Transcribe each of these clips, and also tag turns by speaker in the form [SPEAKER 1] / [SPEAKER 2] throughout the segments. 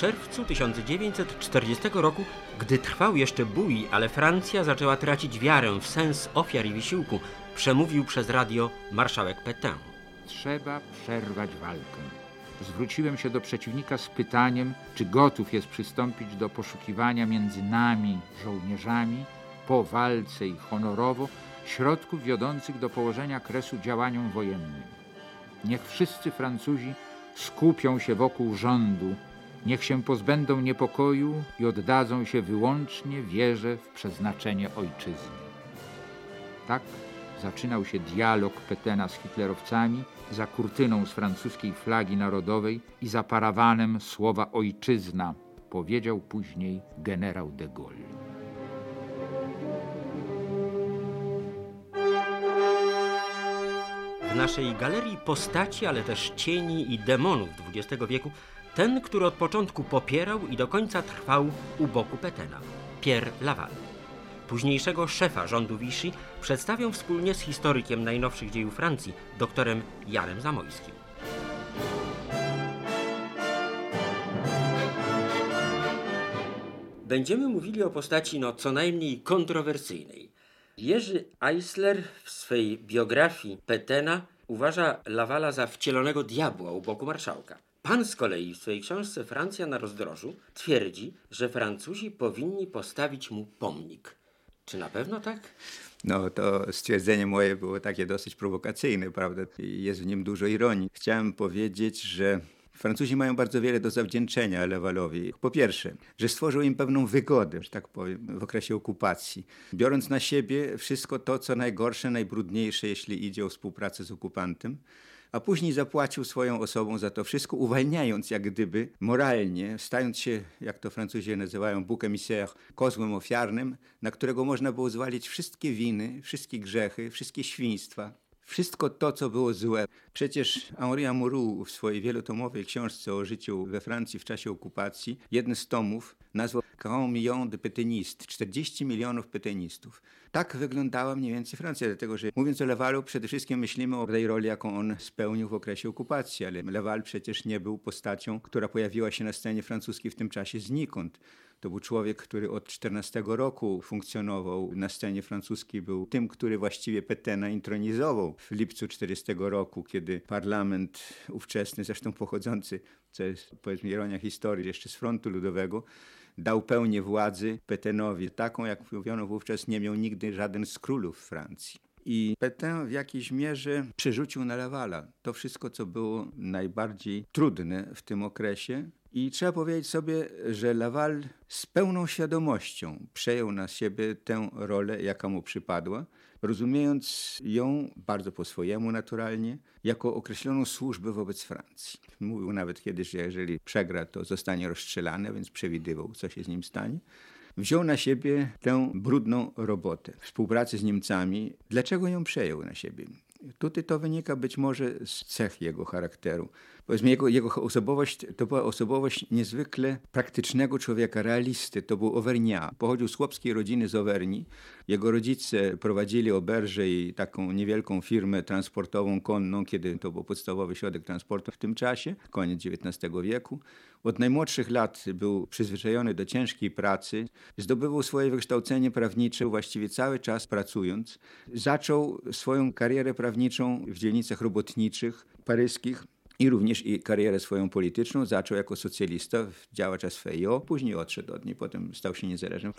[SPEAKER 1] czerwcu 1940 roku, gdy trwał jeszcze bój, ale Francja zaczęła tracić wiarę w sens ofiar i wysiłku, przemówił przez radio marszałek Pétain.
[SPEAKER 2] Trzeba przerwać walkę. Zwróciłem się do przeciwnika z pytaniem, czy gotów jest przystąpić do poszukiwania między nami, żołnierzami, po walce i honorowo, środków wiodących do położenia kresu działaniom wojennym. Niech wszyscy Francuzi skupią się wokół rządu, niech się pozbędą niepokoju i oddadzą się wyłącznie wierze w przeznaczenie ojczyzny. Tak zaczynał się dialog Petena z hitlerowcami za kurtyną z francuskiej flagi narodowej i za parawanem słowa ojczyzna, powiedział później generał de Gaulle.
[SPEAKER 1] W naszej galerii postaci, ale też cieni i demonów XX wieku, ten, który od początku popierał i do końca trwał u boku Petena, Pierre Laval. Późniejszego szefa rządu Vichy przedstawią wspólnie z historykiem najnowszych dziejów Francji, doktorem Janem Zamojskim. Będziemy mówili o postaci no co najmniej kontrowersyjnej. Jerzy Eisler w swej biografii Petena uważa Lawala za wcielonego diabła u boku marszałka. Pan z kolei w swojej książce Francja na rozdrożu twierdzi, że Francuzi powinni postawić mu pomnik. Czy na pewno tak?
[SPEAKER 3] No to stwierdzenie moje było takie dosyć prowokacyjne, prawda? Jest w nim dużo ironii. Chciałem powiedzieć, że Francuzi mają bardzo wiele do zawdzięczenia Lewalowi. Po pierwsze, że stworzył im pewną wygodę, że tak powiem, w okresie okupacji, biorąc na siebie wszystko to, co najgorsze, najbrudniejsze, jeśli idzie o współpracę z okupantem a później zapłacił swoją osobą za to wszystko, uwalniając jak gdyby moralnie, stając się, jak to Francuzi nazywają, bouc émissaire, kozłem ofiarnym, na którego można było zwalić wszystkie winy, wszystkie grzechy, wszystkie świństwa, wszystko to, co było złe. Przecież Henri Amourou w swojej wielotomowej książce o życiu we Francji w czasie okupacji, jeden z tomów nazwał 40 millions de pétainistes, 40 milionów petenistów. Tak wyglądała mniej więcej Francja, dlatego że mówiąc o Lewalu, przede wszystkim myślimy o tej roli, jaką on spełnił w okresie okupacji, ale Lewal przecież nie był postacią, która pojawiła się na scenie francuskiej w tym czasie znikąd. To był człowiek, który od 14 roku funkcjonował na scenie francuskiej. Był tym, który właściwie Petena intronizował w lipcu 40 roku, kiedy parlament ówczesny, zresztą pochodzący, co jest powiedzmy ironia historii, jeszcze z frontu ludowego, dał pełnię władzy Petenowi, taką jak mówiono wówczas nie miał nigdy żaden z królów Francji. I Petain w jakiejś mierze przerzucił na Lawala to wszystko, co było najbardziej trudne w tym okresie. I trzeba powiedzieć sobie, że Laval z pełną świadomością przejął na siebie tę rolę, jaka mu przypadła rozumiejąc ją bardzo po swojemu naturalnie, jako określoną służbę wobec Francji. Mówił nawet kiedyś, że jeżeli przegra, to zostanie rozstrzelany, więc przewidywał, co się z nim stanie. Wziął na siebie tę brudną robotę współpracy z Niemcami. Dlaczego ją przejął na siebie? Tutaj to wynika być może z cech jego charakteru. Powiedzmy, jego, jego osobowość to była osobowość niezwykle praktycznego człowieka, realisty. To był Auvergnat. Pochodził z chłopskiej rodziny z Auverni. Jego rodzice prowadzili oberże i taką niewielką firmę transportową konną, kiedy to był podstawowy środek transportu w tym czasie, koniec XIX wieku. Od najmłodszych lat był przyzwyczajony do ciężkiej pracy. Zdobywał swoje wykształcenie prawnicze właściwie cały czas pracując. Zaczął swoją karierę prawniczą w dzielnicach robotniczych paryskich i również i karierę swoją polityczną zaczął jako socjalista, działacz SFIO, później odszedł od niej, potem stał się niezależnym.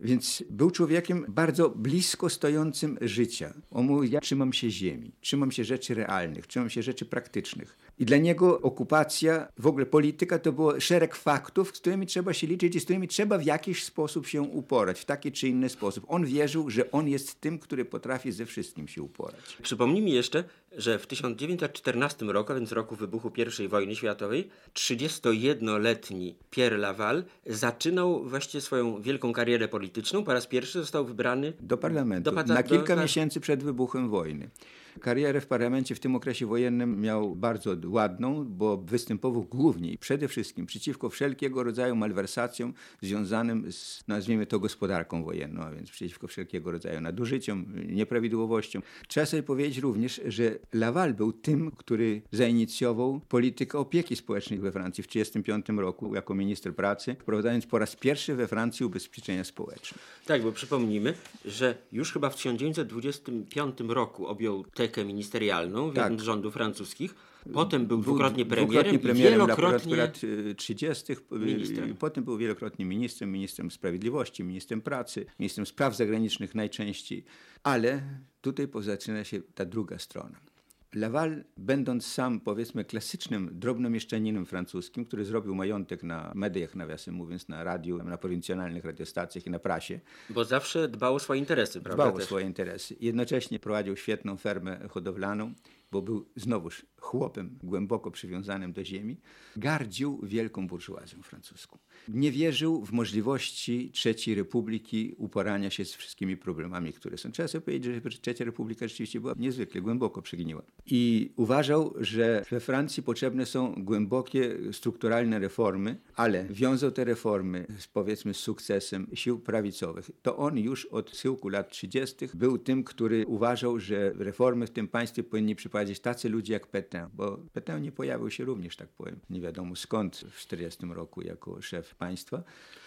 [SPEAKER 3] Więc był człowiekiem bardzo blisko stojącym życia. On mówił, ja trzymam się ziemi, trzymam się rzeczy realnych, trzymam się rzeczy praktycznych. I dla niego okupacja, w ogóle polityka to było szereg faktów, z którymi trzeba się liczyć i z którymi trzeba w jakiś sposób się uporać, w taki czy inny sposób. On wierzył, że on jest tym, który potrafi ze wszystkim się uporać.
[SPEAKER 1] Przypomnijmy jeszcze, że w 1914 roku, więc roku wybuchu I wojny światowej, 31-letni Pierre Laval zaczynał właśnie swoją wielką karierę polityczną. Po raz pierwszy został wybrany
[SPEAKER 3] do parlamentu do, na kilka do... miesięcy przed wybuchem wojny. Karierę w parlamencie w tym okresie wojennym miał bardzo ładną, bo występował głównie i przede wszystkim przeciwko wszelkiego rodzaju malwersacjom związanym z, nazwijmy to, gospodarką wojenną, a więc przeciwko wszelkiego rodzaju nadużyciom, nieprawidłowościom. Trzeba sobie powiedzieć również, że Laval był tym, który zainicjował politykę opieki społecznej we Francji w 1935 roku jako minister pracy, wprowadzając po raz pierwszy we Francji ubezpieczenia społeczne.
[SPEAKER 1] Tak, bo przypomnijmy, że już chyba w 1925 roku objął tekę ministerialną w
[SPEAKER 3] Tak.
[SPEAKER 1] jednym z rządów francuskich. Potem był dwukrotnie premierem,
[SPEAKER 3] dwukrotnie premierem
[SPEAKER 1] wielokrotnie...
[SPEAKER 3] lat y, 30. y,
[SPEAKER 1] ministrem.
[SPEAKER 3] Potem był wielokrotnie ministrem, ministrem sprawiedliwości, ministrem pracy, ministrem spraw zagranicznych najczęściej. Ale tutaj zaczyna się ta druga strona. Laval, będąc sam, powiedzmy, klasycznym drobnomieszczaninem francuskim, który zrobił majątek na mediach, nawiasem mówiąc, na radiu, na prowincjonalnych radiostacjach i na prasie,
[SPEAKER 1] Bo zawsze dbał o swoje interesy, prawda?
[SPEAKER 3] dbał o swoje interesy. Jednocześnie prowadził świetną fermę hodowlaną, bo był znowuż chłopem głęboko przywiązanym do ziemi. Gardził wielką burżuazją francuską. Nie wierzył w możliwości trzeciej republiki uporania się z wszystkimi problemami, które są. Trzeba sobie powiedzieć, że trzecia republika rzeczywiście była niezwykle głęboko przegniła. I uważał, że we Francji potrzebne są głębokie, strukturalne reformy, ale wiązał te reformy z, powiedzmy z sukcesem sił prawicowych. To on już od schyłku lat 30. był tym, który uważał, że reformy w tym państwie powinni przeprowadzić tacy ludzie jak Petain, bo Petain nie pojawił się również, tak powiem, nie wiadomo skąd w 40 roku jako szef państwa.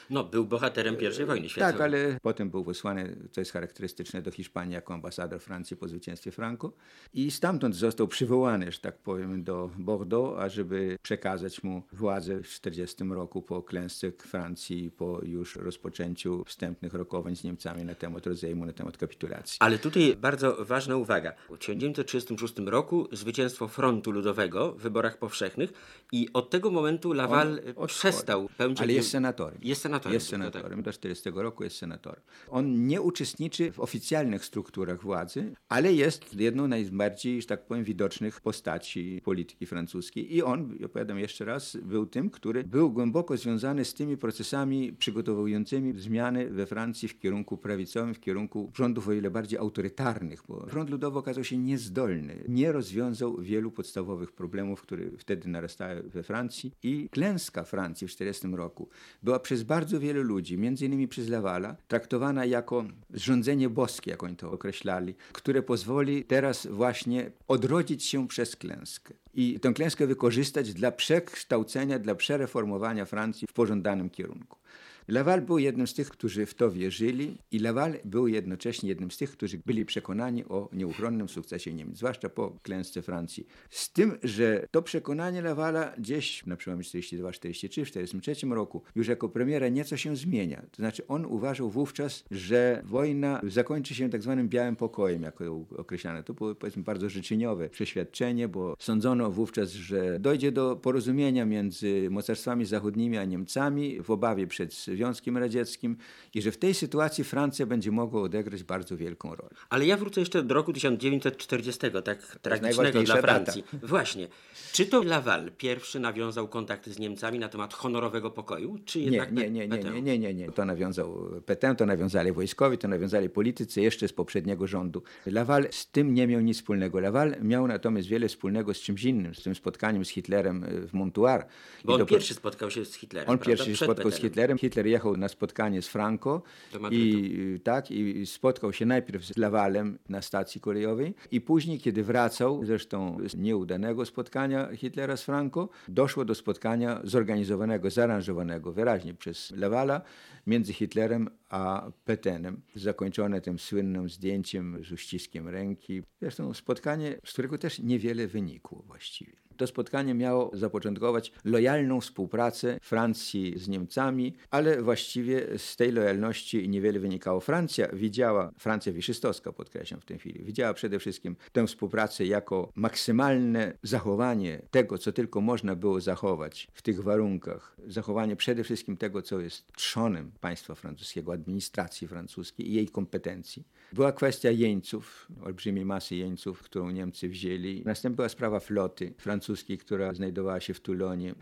[SPEAKER 1] No, był bohaterem I wojny światowej.
[SPEAKER 3] Tak, ale potem był wysłany, co jest charakterystyczne, do Hiszpanii jako ambasador Francji po zwycięstwie Franco i stamtąd został przywołany, że tak powiem, do Bordeaux, ażeby przekazać mu władzę w 40 roku po klęsce Francji, po już rozpoczęciu wstępnych rokowań z Niemcami na temat rozejmu, na temat kapitulacji.
[SPEAKER 1] Ale tutaj bardzo ważna uwaga. W 1936 roku zwycięstwo Frontu Ludowego w wyborach powszechnych i od tego momentu Laval
[SPEAKER 3] On
[SPEAKER 1] przestał pełnić...
[SPEAKER 3] Ale jest senatorem.
[SPEAKER 1] Jest senatorem.
[SPEAKER 3] Jest
[SPEAKER 1] tylko, tak.
[SPEAKER 3] senatorem. Do 40 roku jest senatorem. On nie uczestniczy w oficjalnych strukturach władzy, ale jest jedną z najbardziej, że tak powiem, widocznych postaci polityki francuskiej. I on, opowiadam jeszcze raz, był tym, który był głęboko związany z tymi procesami przygotowującymi zmiany we Francji w kierunku prawicowym, w kierunku rządów o ile bardziej autorytarnych, bo front ludowy okazał się niezdolny. Nie rozwiązał wielu podstawowych problemów, które wtedy narastały we Francji i klęska Francji w 40 roku była przez bardzo wielu ludzi, między innymi przez Lavala, traktowana jako rządzenie boskie, jak oni to określali, które pozwoli teraz właśnie odrodzić się przez klęskę. I tę klęskę wykorzystać dla przekształcenia, dla przereformowania Francji w pożądanym kierunku. Laval był jednym z tych, którzy w to wierzyli i Laval był jednocześnie jednym z tych, którzy byli przekonani o nieuchronnym sukcesie Niemiec, zwłaszcza po klęsce Francji. Z tym, że to przekonanie Lavala gdzieś na przełomie 42, 43, 43 roku już jako premiera nieco się zmienia. To znaczy on uważał wówczas, że wojna zakończy się tak zwanym białym pokojem, jako ją określano. To było powiedzmy bardzo życzeniowe przeświadczenie, bo sądzono wówczas, że dojdzie do porozumienia między mocarstwami zachodnimi a Niemcami w obawie przed Związkiem Radzieckim i że w tej sytuacji Francja będzie mogła odegrać bardzo wielką rolę.
[SPEAKER 1] Ale ja wrócę jeszcze do roku 1940, tak tragicznego dla
[SPEAKER 3] data.
[SPEAKER 1] Francji. Właśnie. Czy to Laval pierwszy nawiązał kontakty z Niemcami na temat honorowego pokoju, czy
[SPEAKER 3] Nie,
[SPEAKER 1] jednak
[SPEAKER 3] nie, nie, nie, nie, nie, nie, nie. To nawiązał Petain, to nawiązali wojskowi, to nawiązali politycy jeszcze z poprzedniego rządu. Laval z tym nie miał nic wspólnego. Laval miał natomiast wiele wspólnego z czymś innym, z tym spotkaniem z Hitlerem e, w Montoire.
[SPEAKER 1] Bo on
[SPEAKER 3] dopiero-
[SPEAKER 1] pierwszy spotkał się z Hitlerem.
[SPEAKER 3] On
[SPEAKER 1] prawda?
[SPEAKER 3] pierwszy się
[SPEAKER 1] Przed
[SPEAKER 3] spotkał z
[SPEAKER 1] Petenem.
[SPEAKER 3] Hitlerem. Hitler jechał na spotkanie z Franco i tak i spotkał się najpierw z Lawalem na stacji kolejowej i później, kiedy wracał, zresztą z nieudanego spotkania Hitlera z Franco, doszło do spotkania zorganizowanego, zaaranżowanego wyraźnie przez Lawala między Hitlerem a Petenem, zakończone tym słynnym zdjęciem z uściskiem ręki. Zresztą spotkanie, z którego też niewiele wynikło właściwie. To spotkanie miało zapoczątkować lojalną współpracę Francji z Niemcami, ale właściwie z tej lojalności niewiele wynikało. Francja widziała, Francja wiszystowska podkreślam w tej chwili, widziała przede wszystkim tę współpracę jako maksymalne zachowanie tego, co tylko można było zachować w tych warunkach. Zachowanie przede wszystkim tego, co jest trzonem państwa francuskiego, administracji francuskiej i jej kompetencji. Była kwestia jeńców, olbrzymiej masy jeńców, którą Niemcy wzięli. Następnie była sprawa floty francuskiej, która znajdowała się w Toulonie.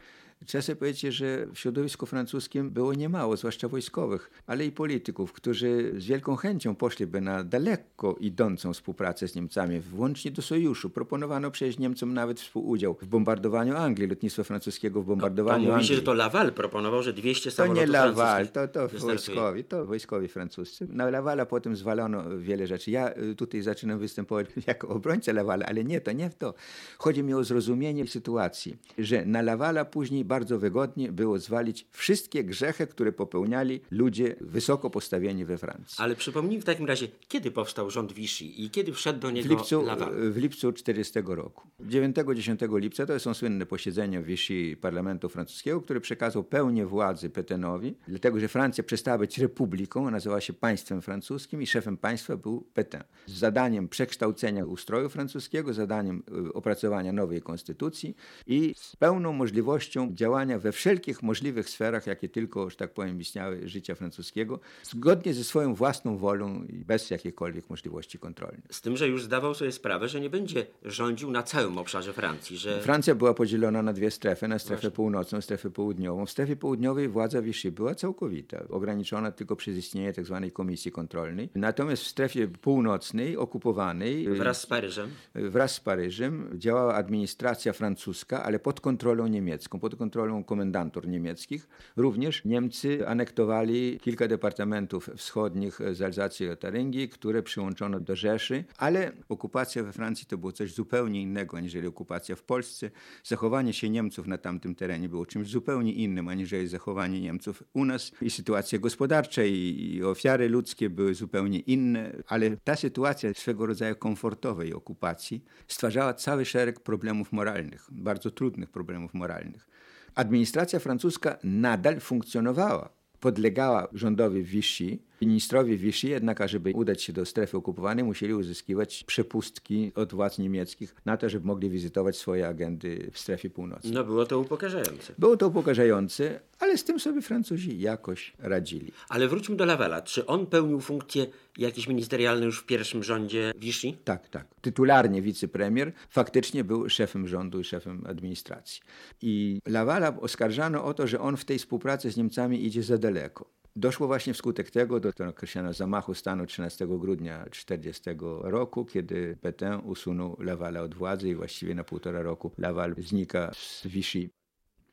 [SPEAKER 3] Trzeba sobie powiedzieć, że w środowisku francuskim było niemało, zwłaszcza wojskowych, ale i polityków, którzy z wielką chęcią poszliby na daleko idącą współpracę z Niemcami, włącznie do sojuszu. Proponowano przecież Niemcom nawet współudział w bombardowaniu Anglii, lotnictwa francuskiego w
[SPEAKER 1] To
[SPEAKER 3] bombardowaniu
[SPEAKER 1] mówi
[SPEAKER 3] Anglii.
[SPEAKER 1] się, że to Laval proponował, że 200
[SPEAKER 3] To
[SPEAKER 1] samolotów
[SPEAKER 3] nie Laval, to, to wojskowi, to wojskowi francuscy. Na Lavala potem zwalono wiele rzeczy. Ja y, tutaj zaczynam występować jako obrońca Lavala, ale nie, to nie w to. Chodzi mi o zrozumienie sytuacji, że na Lavala później bardzo wygodnie było zwalić wszystkie grzechy, które popełniali ludzie wysoko postawieni we Francji.
[SPEAKER 1] Ale przypomnij w takim razie, kiedy powstał rząd Vichy i kiedy wszedł do
[SPEAKER 3] W
[SPEAKER 1] niego
[SPEAKER 3] lipcu,
[SPEAKER 1] Laval?
[SPEAKER 3] w lipcu 40 roku. 9-10 lipca to są słynne posiedzenia Vichy parlamentu francuskiego, który przekazał pełnię władzy Petenowi, dlatego że Francja przestała być republiką, nazywała się państwem francuskim i szefem państwa był Petain. Z zadaniem przekształcenia ustroju francuskiego, zadaniem y, opracowania nowej konstytucji i z pełną możliwością działania we wszelkich możliwych sferach, jakie tylko, że tak powiem, istniały życia francuskiego, zgodnie ze swoją własną wolą i bez jakichkolwiek możliwości kontrolnych.
[SPEAKER 1] Z tym, że już zdawał sobie sprawę, że nie będzie rządził na całym obszarze Francji, że
[SPEAKER 3] Francja była podzielona na dwie strefy, na strefę północną, strefę południową. W strefie południowej władza Vichy była całkowita, ograniczona tylko przez istnienie tzw. komisji kontrolnej. Natomiast w strefie północnej, okupowanej,
[SPEAKER 1] wraz z Paryżem
[SPEAKER 3] wraz z Paryżem działała administracja francuska, ale pod kontrolą niemiecką, pod kontrolą komendantur niemieckich. Również Niemcy anektowali kilka departamentów wschodnich z Alzacji i Lotaryngii, które przyłączono do Rzeszy, ale okupacja we Francji to było coś zupełnie innego aniżeli okupacja w Polsce. Zachowanie się Niemców na tamtym terenie było czymś zupełnie innym aniżeli zachowanie Niemców u nas. I sytuacja gospodarcza i, i ofiary ludzkie były zupełnie inne, ale ta sytuacja swego rodzaju komfortowej okupacji stwarzała cały szereg problemów moralnych, bardzo trudnych problemów moralnych. Administracja francuska nadal funkcjonowała. Podlegała rządowi Vichy. Ministrowie Vichy jednak, ażeby udać się do strefy okupowanej, musieli uzyskiwać przepustki od władz niemieckich na to, żeby mogli wizytować swoje agendy w strefie północnej.
[SPEAKER 1] no było to upokarzające.
[SPEAKER 3] Było to upokarzające, ale z tym sobie Francuzi jakoś radzili.
[SPEAKER 1] Ale wróćmy do Lavala. Czy on pełnił funkcje jakieś ministerialne już w pierwszym rządzie Vichy?
[SPEAKER 3] Tak, tak. Tytularnie wicepremier faktycznie był szefem rządu i szefem administracji. I Lavala oskarżano o to, że on w tej współpracy z Niemcami idzie za daleko. Doszło właśnie wskutek tego do określonego zamachu stanu 13 grudnia 1940 roku, kiedy Petain usunął Lavala od władzy i właściwie na półtora roku Laval znika z Vichy.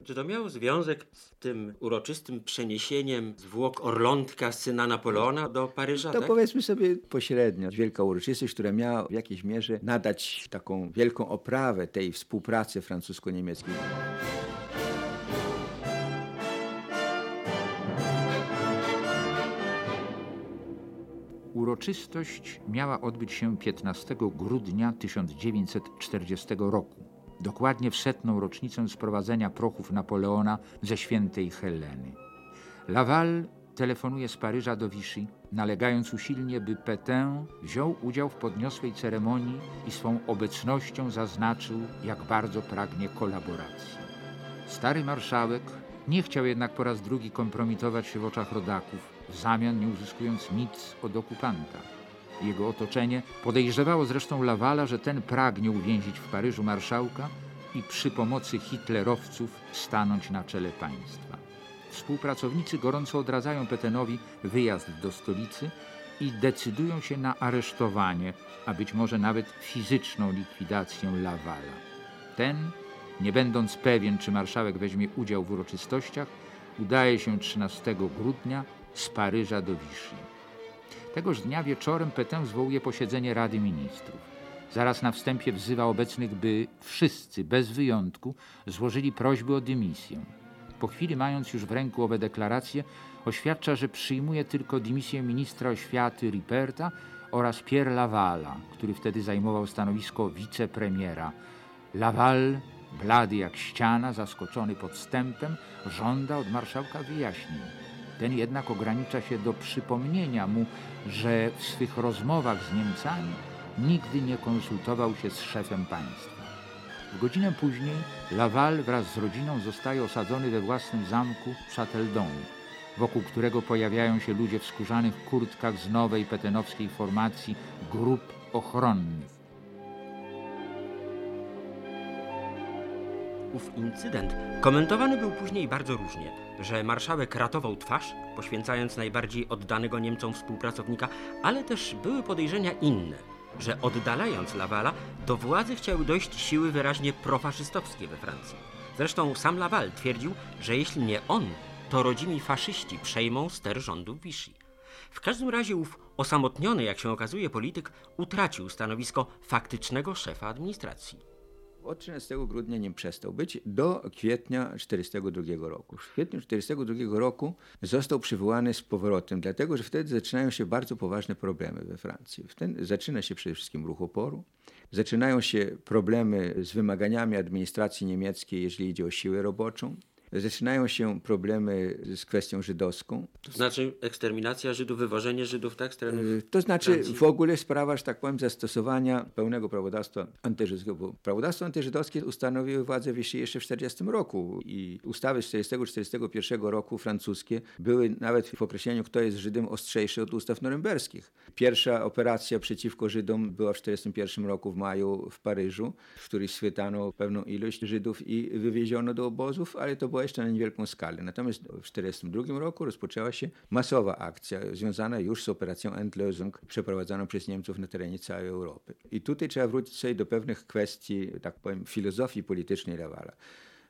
[SPEAKER 1] Czy to miało związek z tym uroczystym przeniesieniem zwłok Orlątka syna Napoleona do Paryża?
[SPEAKER 3] To
[SPEAKER 1] tak?
[SPEAKER 3] powiedzmy sobie pośrednio, wielka uroczystość, która miała w jakiejś mierze nadać taką wielką oprawę tej współpracy francusko-niemieckiej.
[SPEAKER 2] Uroczystość miała odbyć się 15 grudnia 1940 roku, dokładnie w setną rocznicę sprowadzenia prochów Napoleona ze świętej Heleny. Laval telefonuje z Paryża do Vichy, nalegając usilnie, by Petain wziął udział w podniosłej ceremonii i swą obecnością zaznaczył, jak bardzo pragnie kolaboracji. Stary marszałek nie chciał jednak po raz drugi kompromitować się w oczach rodaków, w zamian nie uzyskując nic od okupanta. Jego otoczenie podejrzewało zresztą Lavala, że ten pragnie uwięzić w Paryżu marszałka i przy pomocy hitlerowców stanąć na czele państwa. Współpracownicy gorąco odradzają Petenowi wyjazd do stolicy i decydują się na aresztowanie, a być może nawet fizyczną likwidację Lavala. Ten, nie będąc pewien, czy marszałek weźmie udział w uroczystościach, udaje się 13 grudnia z Paryża do Vichy. Tegoż dnia wieczorem Petain zwołuje posiedzenie Rady Ministrów. Zaraz na wstępie wzywa obecnych, by wszyscy, bez wyjątku, złożyli prośby o dymisję. Po chwili, mając już w ręku owe deklaracje, oświadcza, że przyjmuje tylko dymisję ministra oświaty Riperta oraz Pierre Lavala, który wtedy zajmował stanowisko wicepremiera. Laval, blady jak ściana, zaskoczony podstępem, żąda od marszałka wyjaśnień. Ten jednak ogranicza się do przypomnienia mu, że w swych rozmowach z Niemcami nigdy nie konsultował się z szefem państwa. W godzinę później Laval wraz z rodziną zostaje osadzony we własnym zamku Châteldon, wokół którego pojawiają się ludzie w skórzanych kurtkach z nowej petenowskiej formacji grup ochronnych.
[SPEAKER 1] Ów incydent komentowany był później bardzo różnie, że marszałek ratował twarz, poświęcając najbardziej oddanego Niemcom współpracownika, ale też były podejrzenia inne, że oddalając Lawala, do władzy chciały dojść siły wyraźnie profaszystowskie we Francji. Zresztą sam Laval twierdził, że jeśli nie on, to rodzimi faszyści przejmą ster rządów Vichy. W każdym razie ów osamotniony, jak się okazuje, polityk utracił stanowisko faktycznego szefa administracji.
[SPEAKER 3] Od 13 grudnia nim przestał być do kwietnia 1942 roku. W kwietniu 1942 roku został przywołany z powrotem, dlatego że wtedy zaczynają się bardzo poważne problemy we Francji. Wtedy zaczyna się przede wszystkim ruch oporu, zaczynają się problemy z wymaganiami administracji niemieckiej, jeżeli idzie o siłę roboczą. Zaczynają się problemy z kwestią żydowską.
[SPEAKER 1] To znaczy eksterminacja Żydów, wywożenie Żydów, tak?
[SPEAKER 3] Y, To znaczy
[SPEAKER 1] Francji.
[SPEAKER 3] w ogóle sprawa, że tak powiem, zastosowania pełnego prawodawstwa antyżydowskiego. Prawodawstwo antyżydowskie ustanowiły władze Vichy jeszcze w 1940 roku i ustawy z 1940-1941 roku francuskie były nawet w określeniu, kto jest Żydem, ostrzejsze od ustaw norymberskich. Pierwsza operacja przeciwko Żydom była w 1941 roku w maju w Paryżu, w której schwytano pewną ilość Żydów i wywieziono do obozów, ale to była jeszcze na niewielką skalę. Natomiast w 1942 roku rozpoczęła się masowa akcja związana już z operacją Endlösung przeprowadzaną przez Niemców na terenie całej Europy. I tutaj trzeba wrócić sobie do pewnych kwestii, tak powiem, filozofii politycznej Lawala.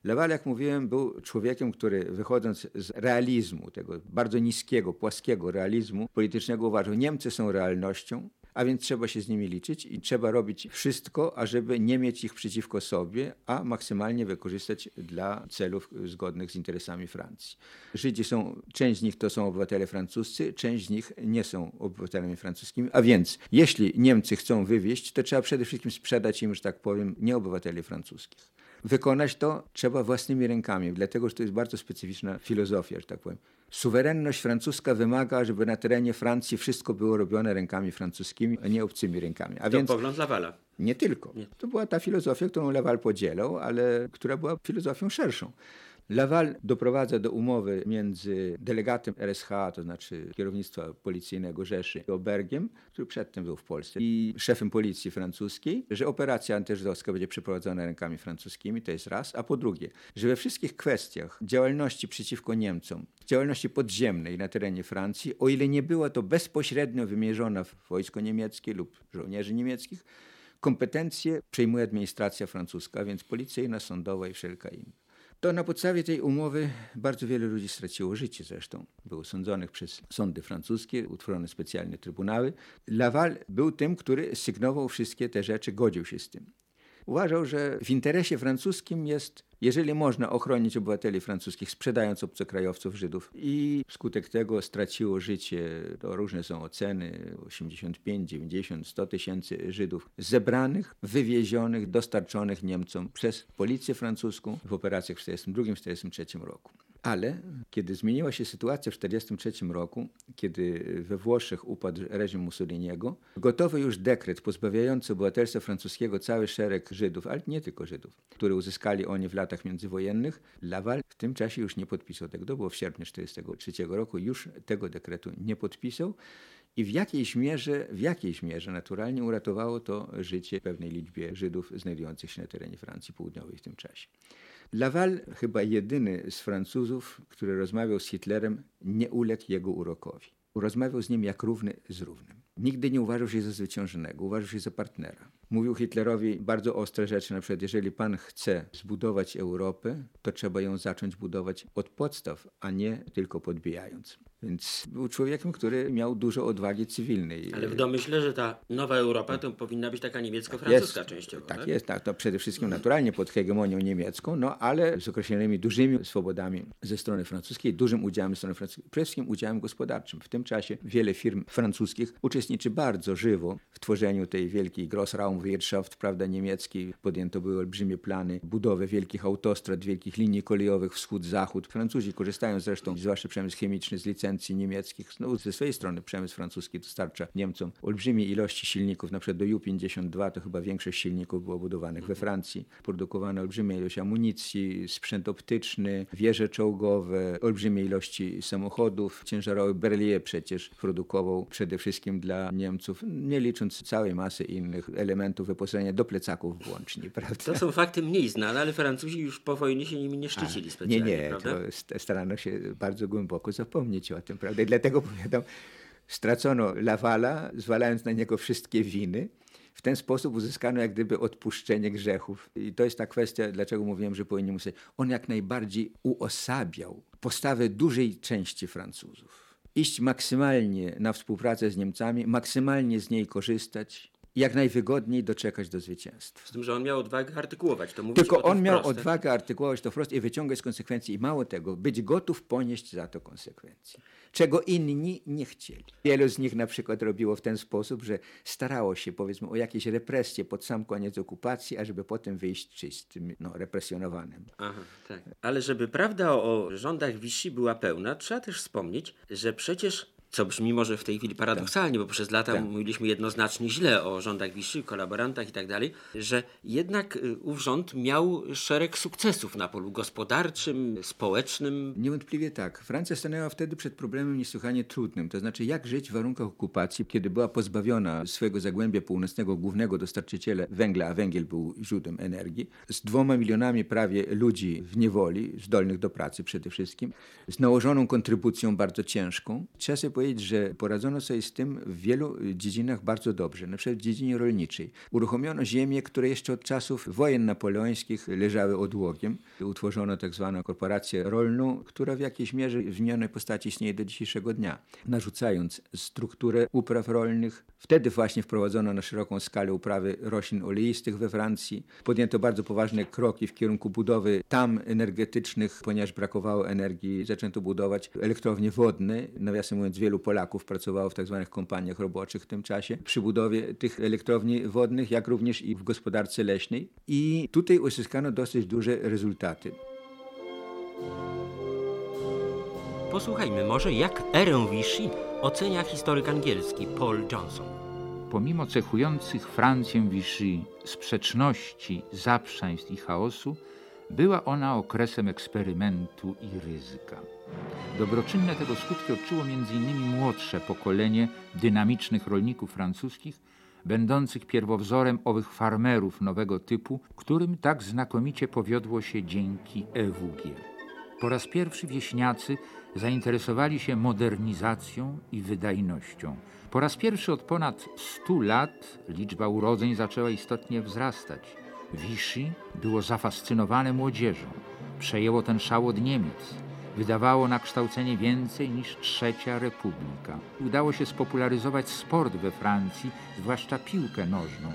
[SPEAKER 3] Laval, jak mówiłem, był człowiekiem, który wychodząc z realizmu, tego bardzo niskiego, płaskiego realizmu politycznego uważał, Niemcy są realnością, a więc trzeba się z nimi liczyć i trzeba robić wszystko, ażeby nie mieć ich przeciwko sobie, a maksymalnie wykorzystać dla celów zgodnych z interesami Francji. Żydzi są, część z nich to są obywatele francuscy, część z nich nie są obywatelami francuskimi, a więc jeśli Niemcy chcą wywieźć, to trzeba przede wszystkim sprzedać im, że tak powiem, nie obywateli francuskich. Wykonać to trzeba własnymi rękami, dlatego że to jest bardzo specyficzna filozofia, że tak powiem. Suwerenność francuska wymaga, żeby na terenie Francji wszystko było robione rękami francuskimi, a nie obcymi rękami. A
[SPEAKER 1] To
[SPEAKER 3] więc
[SPEAKER 1] pogląd Lawala.
[SPEAKER 3] nie tylko. To była ta filozofia, którą Laval podzielał, ale która była filozofią szerszą. Laval doprowadza do umowy między delegatem RSH, to znaczy kierownictwa policyjnego Rzeszy, Obergiem, który przedtem był w Polsce, i szefem policji francuskiej, że operacja antyżydowska będzie przeprowadzona rękami francuskimi, to jest raz, a po drugie, że we wszystkich kwestiach działalności przeciwko Niemcom, działalności podziemnej na terenie Francji, o ile nie była to bezpośrednio wymierzona w wojsko niemieckie lub żołnierzy niemieckich, kompetencje przejmuje administracja francuska, więc policyjna, sądowa i wszelka inna. To na podstawie tej umowy bardzo wiele ludzi straciło życie zresztą. Było sądzonych przez sądy francuskie, utworzone specjalne trybunały. Laval był tym, który sygnował wszystkie te rzeczy, godził się z tym. Uważał, że w interesie francuskim jest, jeżeli można ochronić obywateli francuskich, sprzedając obcokrajowców Żydów. I wskutek tego straciło życie, to różne są oceny, 85, 90, 100 tysięcy Żydów zebranych, wywiezionych, dostarczonych Niemcom przez policję francuską w operacjach w 1942-1943 roku. Ale kiedy zmieniła się sytuacja w 1943 roku, kiedy we Włoszech upadł reżim Mussoliniego, gotowy już dekret pozbawiający obywatelstwa francuskiego cały szereg Żydów, ale nie tylko Żydów, które uzyskali oni w latach międzywojennych, Laval w tym czasie już nie podpisał tego. To było w sierpniu 1943 roku, już tego dekretu nie podpisał. I w jakiejś mierze, w jakiejś mierze naturalnie uratowało to życie pewnej liczbie Żydów znajdujących się na terenie Francji Południowej w tym czasie. Laval, chyba jedyny z Francuzów, który rozmawiał z Hitlerem, nie uległ jego urokowi. Rozmawiał z nim jak równy z równym. Nigdy nie uważał się za zwyciężonego, uważał się za partnera. Mówił Hitlerowi bardzo ostre rzeczy, na przykład jeżeli pan chce zbudować Europę, to trzeba ją zacząć budować od podstaw, a nie tylko podbijając. Więc był człowiekiem, który miał dużo odwagi cywilnej.
[SPEAKER 1] Ale w domyśle, że ta nowa Europa to powinna być taka niemiecko-francuska
[SPEAKER 3] Jest,
[SPEAKER 1] częściowo.
[SPEAKER 3] Tak,
[SPEAKER 1] tak?
[SPEAKER 3] jest, tak. To przede wszystkim naturalnie pod hegemonią niemiecką, no ale z określonymi dużymi swobodami ze strony francuskiej, dużym udziałem ze strony francuskiej, przede wszystkim udziałem gospodarczym. W tym czasie wiele firm francuskich uczestniczy bardzo żywo w tworzeniu tej wielkiej Grossraumwirtschaft, prawda, niemieckiej. Podjęto były olbrzymie plany budowy wielkich autostrad, wielkich linii kolejowych wschód-zachód. Francuzi korzystają zresztą, zwłaszcza przemysł chemiczny, z licencji niemieckich. No, ze swojej strony przemysł francuski dostarcza Niemcom olbrzymie ilości silników, na przykład do Ju-52 to chyba większość silników było budowanych we Francji. Produkowano olbrzymie ilość amunicji, sprzęt optyczny, wieże czołgowe, olbrzymie ilości samochodów ciężarowych. Berlier przecież produkował przede wszystkim dla Niemców, nie licząc całej masy innych elementów wyposażenia do plecaków włącznie. Prawda?
[SPEAKER 1] To są fakty mniej znane, ale Francuzi już po wojnie się nimi nie szczycili
[SPEAKER 3] nie,
[SPEAKER 1] specjalnie,
[SPEAKER 3] nie,
[SPEAKER 1] prawda?
[SPEAKER 3] to starano się bardzo głęboko zapomnieć o tym, prawda? I dlatego powiadam, stracono Lawala, zwalając na niego wszystkie winy. W ten sposób uzyskano jak gdyby odpuszczenie grzechów. I to jest ta kwestia, dlaczego mówiłem, że powinien myśleć. On jak najbardziej uosabiał postawę dużej części Francuzów. Iść maksymalnie na współpracę z Niemcami, maksymalnie z niej korzystać, jak najwygodniej doczekać do zwycięstwa.
[SPEAKER 1] Z tym, że on miał odwagę artykułować to. Mówić
[SPEAKER 3] Tylko on miał
[SPEAKER 1] wprost,
[SPEAKER 3] odwagę artykułować to wprost i wyciągać konsekwencje i mało tego, być gotów ponieść za to konsekwencje, czego inni nie chcieli. Wielu z nich na przykład robiło w ten sposób, że starało się powiedzmy o jakieś represje pod sam koniec okupacji, ażeby potem wyjść czystym, no, represjonowanym.
[SPEAKER 1] Aha, tak. Ale żeby prawda o rządach Vichy była pełna, trzeba też wspomnieć, że przecież, co brzmi może w tej chwili paradoksalnie, bo przez lata
[SPEAKER 3] Tak.
[SPEAKER 1] mówiliśmy jednoznacznie źle o rządach Vichy, kolaborantach i tak dalej, że jednak y, ów rząd miał szereg sukcesów na polu gospodarczym, społecznym.
[SPEAKER 3] Niewątpliwie tak. Francja stanęła wtedy przed problemem niesłychanie trudnym, to znaczy jak żyć w warunkach okupacji, kiedy była pozbawiona swojego zagłębia północnego głównego dostarczyciela węgla, a węgiel był źródłem energii, z dwoma milionami prawie ludzi w niewoli, zdolnych do pracy przede wszystkim, z nałożoną kontrybucją bardzo ciężką. Sobie powiedzieć, że poradzono sobie z tym w wielu dziedzinach bardzo dobrze, na przykład w dziedzinie rolniczej. Uruchomiono ziemie, które jeszcze od czasów wojen napoleońskich leżały odłogiem. Utworzono tak zwaną korporację rolną, która w jakiejś mierze w zmienionej postaci istnieje do dzisiejszego dnia. Narzucając strukturę upraw rolnych, wtedy właśnie wprowadzono na szeroką skalę uprawy roślin oleistych we Francji. Podjęto bardzo poważne kroki w kierunku budowy tam energetycznych, ponieważ brakowało energii, zaczęto budować elektrownie wodne. Nawiasem mówiąc, wielu Polaków pracowało w tak zwanych kompaniach roboczych w tym czasie przy budowie tych elektrowni wodnych, jak również i w gospodarce leśnej. I tutaj uzyskano dosyć duże rezultaty.
[SPEAKER 1] Posłuchajmy może, jak erę Vichy ocenia historyk angielski Paul Johnson.
[SPEAKER 2] Pomimo cechujących Francję Vichy sprzeczności, zaprzaństw i chaosu, była ona okresem eksperymentu i ryzyka. Dobroczynne tego skutki odczuło m.in. młodsze pokolenie dynamicznych rolników francuskich, będących pierwowzorem owych farmerów nowego typu, którym tak znakomicie powiodło się dzięki EWG. Po raz pierwszy wieśniacy zainteresowali się modernizacją i wydajnością. Po raz pierwszy od ponad 100 lat liczba urodzeń zaczęła istotnie wzrastać. Vichy było zafascynowane młodzieżą. Przejęło ten szał od Niemiec. Wydawało na kształcenie więcej niż trzecia republika. Udało się spopularyzować sport we Francji, zwłaszcza piłkę nożną.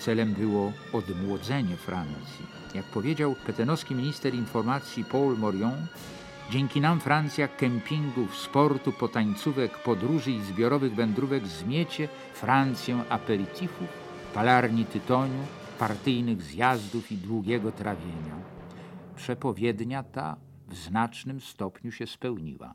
[SPEAKER 2] Celem było odmłodzenie Francji. Jak powiedział petenowski minister informacji Paul Morion, dzięki nam Francja kempingów, sportu, potańcówek, podróży i zbiorowych wędrówek zmiecie Francję aperitifów, palarni tytoniu, partyjnych zjazdów i długiego trawienia. Przepowiednia ta w znacznym stopniu się spełniła.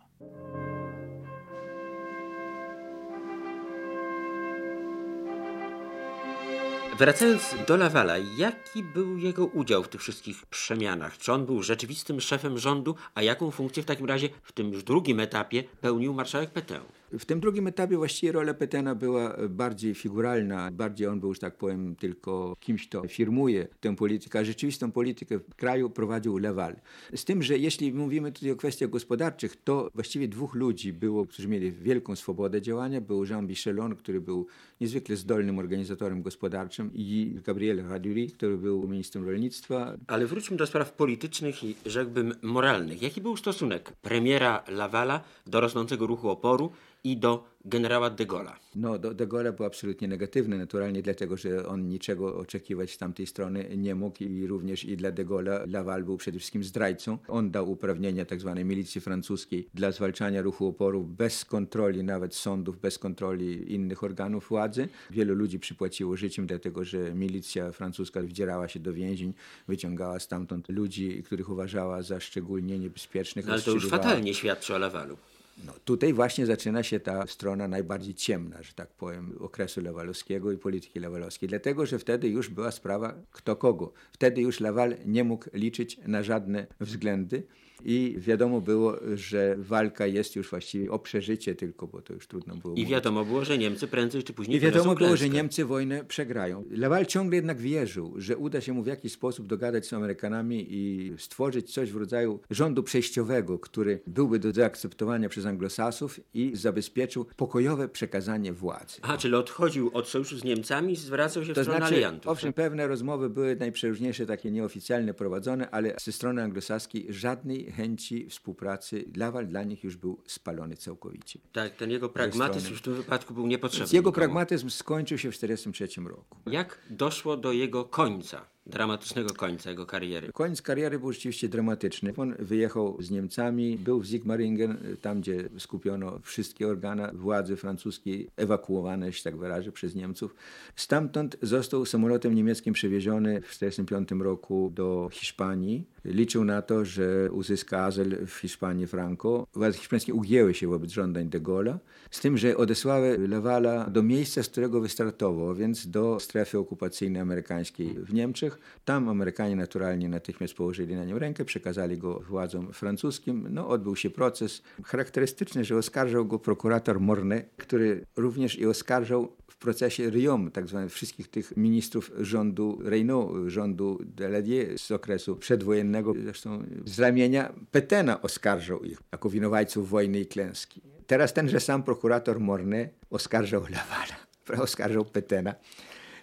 [SPEAKER 1] Wracając do Lawala, jaki był jego udział w tych wszystkich przemianach? Czy on był rzeczywistym szefem rządu, a jaką funkcję w takim razie w tym już drugim etapie pełnił marszałek Petain?
[SPEAKER 3] W tym drugim etapie właściwie rola Petena była bardziej figuralna, bardziej on był, że tak powiem, tylko kimś, kto firmuje tę politykę, a rzeczywistą politykę w kraju prowadził Laval. Z tym, że jeśli mówimy tutaj o kwestiach gospodarczych, to właściwie dwóch ludzi było, którzy mieli wielką swobodę działania. Był Jean Bichelon, który był niezwykle zdolnym organizatorem gospodarczym i Gabriel Raduri, który był ministrem rolnictwa.
[SPEAKER 1] Ale wróćmy do spraw politycznych i rzekłbym moralnych. Jaki był stosunek premiera Lavala do rosnącego ruchu oporu i do generała de Gaulle'a?
[SPEAKER 3] No, do de Gaulle był absolutnie negatywny, naturalnie dlatego, że on niczego oczekiwać z tamtej strony nie mógł i również i dla de Gaulle'a Laval był przede wszystkim zdrajcą. On dał uprawnienia tzw. milicji francuskiej dla zwalczania ruchu oporu bez kontroli nawet sądów, bez kontroli innych organów władzy. Wielu ludzi przypłaciło życiem, dlatego że milicja francuska wdzierała się do więzień, wyciągała stamtąd ludzi, których uważała za szczególnie niebezpiecznych.
[SPEAKER 1] No, ale to już fatalnie świadczy o Lavalu.
[SPEAKER 3] No, tutaj właśnie zaczyna się ta strona najbardziej ciemna, że tak powiem, okresu lewalowskiego i polityki lewalowskiej. Dlatego, że wtedy już była sprawa kto kogo. Wtedy już Lawal nie mógł liczyć na żadne względy. I wiadomo było, że walka jest już właściwie o przeżycie tylko, bo to już trudno było
[SPEAKER 1] I
[SPEAKER 3] mówić.
[SPEAKER 1] wiadomo było, że Niemcy prędzej czy później
[SPEAKER 3] I wiadomo było, że. Niemcy wojnę przegrają. Laval ciągle jednak wierzył, że uda się mu w jakiś sposób dogadać z Amerykanami i stworzyć coś w rodzaju rządu przejściowego, który byłby do zaakceptowania przez anglosasów i zabezpieczył pokojowe przekazanie władzy.
[SPEAKER 1] Aha, czyli odchodził od sojuszu z Niemcami i zwracał się w
[SPEAKER 3] To
[SPEAKER 1] stronę
[SPEAKER 3] znaczy,
[SPEAKER 1] aliantów.
[SPEAKER 3] owszem, pewne rozmowy były najprzeróżniejsze, takie nieoficjalne prowadzone, ale ze strony anglosaskiej żadnej chęci współpracy. Laval dla nich już był spalony całkowicie.
[SPEAKER 1] Tak, ten jego pragmatyzm już w tym wypadku był niepotrzebny.
[SPEAKER 3] Więc jego
[SPEAKER 1] nikomu.
[SPEAKER 3] pragmatyzm skończył się w 1943 roku.
[SPEAKER 1] Jak doszło do jego końca, dramatycznego końca jego kariery?
[SPEAKER 3] Koniec kariery był rzeczywiście dramatyczny. On wyjechał z Niemcami, był w Sigmaringen, tam gdzie skupiono wszystkie organa władzy francuskiej, ewakuowane, jeśli tak wyrażę, przez Niemców. Stamtąd został samolotem niemieckim przewieziony w 1945 roku do Hiszpanii. Liczył na to, że uzyska azyl w Hiszpanii Franco. Władze hiszpańskie ugięły się wobec żądań de Gaulle'a, z tym, że odesłały Lewala do miejsca, z którego wystartował, więc do strefy okupacyjnej amerykańskiej w Niemczech. Tam Amerykanie naturalnie natychmiast położyli na nim rękę, przekazali go władzom francuskim. No, odbył się proces. Charakterystyczny, że oskarżał go prokurator Mornay, który również i oskarżał w procesie Riom, tak zwanych wszystkich tych ministrów rządu Reynaud, rządu Daladier z okresu przedwojennego, zresztą z ramienia Petena oskarżał ich jako winowajców wojny i klęski. Teraz tenże sam prokurator Mornay oskarżał Lavala, oskarżał Petena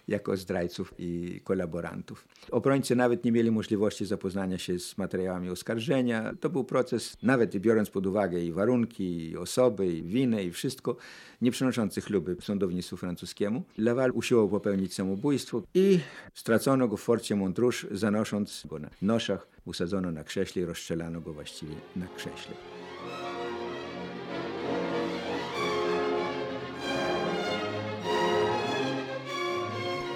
[SPEAKER 3] jako zdrajców i kolaborantów. Obrońcy nawet nie mieli możliwości zapoznania się z materiałami oskarżenia. To był proces, nawet biorąc pod uwagę i warunki, i osoby, i winę, i wszystko, nie przynoszący chluby sądownictwu francuskiemu. Laval usiłował popełnić samobójstwo i stracono go w forcie Montrouge, zanosząc go na noszach, usadzono na krześle i rozstrzelano go właściwie na krześle.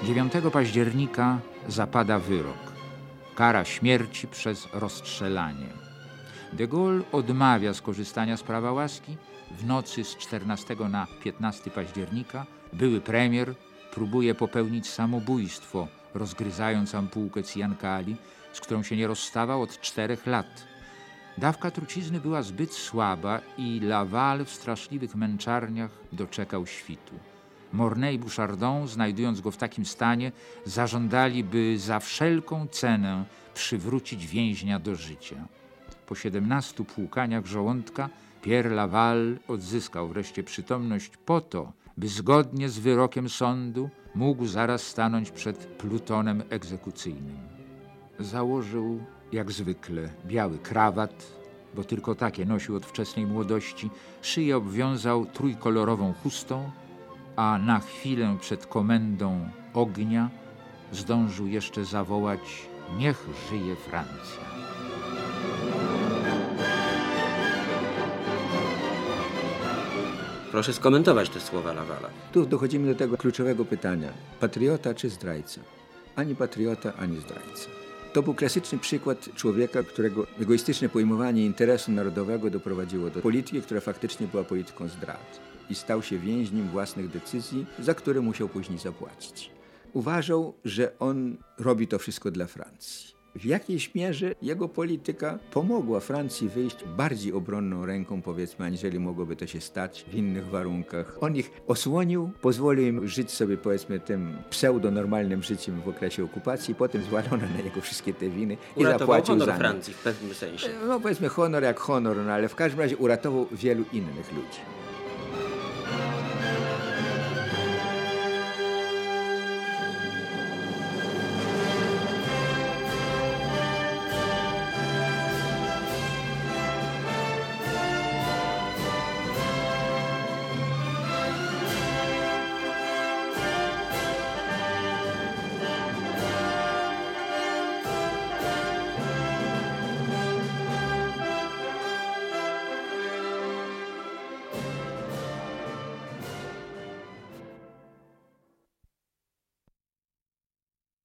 [SPEAKER 2] 9 października zapada wyrok. Kara śmierci przez rozstrzelanie. De Gaulle odmawia skorzystania z prawa łaski. W nocy z 14 na 15 października były premier próbuje popełnić samobójstwo, rozgryzając ampułkę Ciancali, z którą się nie rozstawał od czterech lat. Dawka trucizny była zbyt słaba i Laval w straszliwych męczarniach doczekał świtu. Mornay i Bouchardon, znajdując go w takim stanie, zażądali, by za wszelką cenę przywrócić więźnia do życia. Po 17 płukaniach żołądka Pierre Laval odzyskał wreszcie przytomność po to, by zgodnie z wyrokiem sądu mógł zaraz stanąć przed plutonem egzekucyjnym. Założył, jak zwykle, biały krawat, bo tylko takie nosił od wczesnej młodości, szyję obwiązał trójkolorową chustą, a na chwilę przed komendą ognia zdążył jeszcze zawołać: Niech żyje Francja.
[SPEAKER 1] Proszę skomentować te słowa Lawala.
[SPEAKER 3] Tu dochodzimy do tego kluczowego pytania: patriota czy zdrajca? Ani patriota, ani zdrajca. To był klasyczny przykład człowieka, którego egoistyczne pojmowanie interesu narodowego doprowadziło do polityki, która faktycznie była polityką zdrad i stał się więźniem własnych decyzji, za które musiał później zapłacić. Uważał, że on robi to wszystko dla Francji. W jakiejś mierze jego polityka pomogła Francji wyjść bardziej obronną ręką, powiedzmy, aniżeli mogłoby to się stać w innych warunkach. On ich osłonił, pozwolił im żyć sobie, powiedzmy, tym pseudonormalnym życiem w okresie okupacji, potem zwalono na niego wszystkie te winy i
[SPEAKER 1] Uratował
[SPEAKER 3] zapłacił
[SPEAKER 1] honor
[SPEAKER 3] za nie.
[SPEAKER 1] Francji w pewnym sensie.
[SPEAKER 3] No powiedzmy honor jak honor, no ale w każdym razie uratował wielu innych ludzi.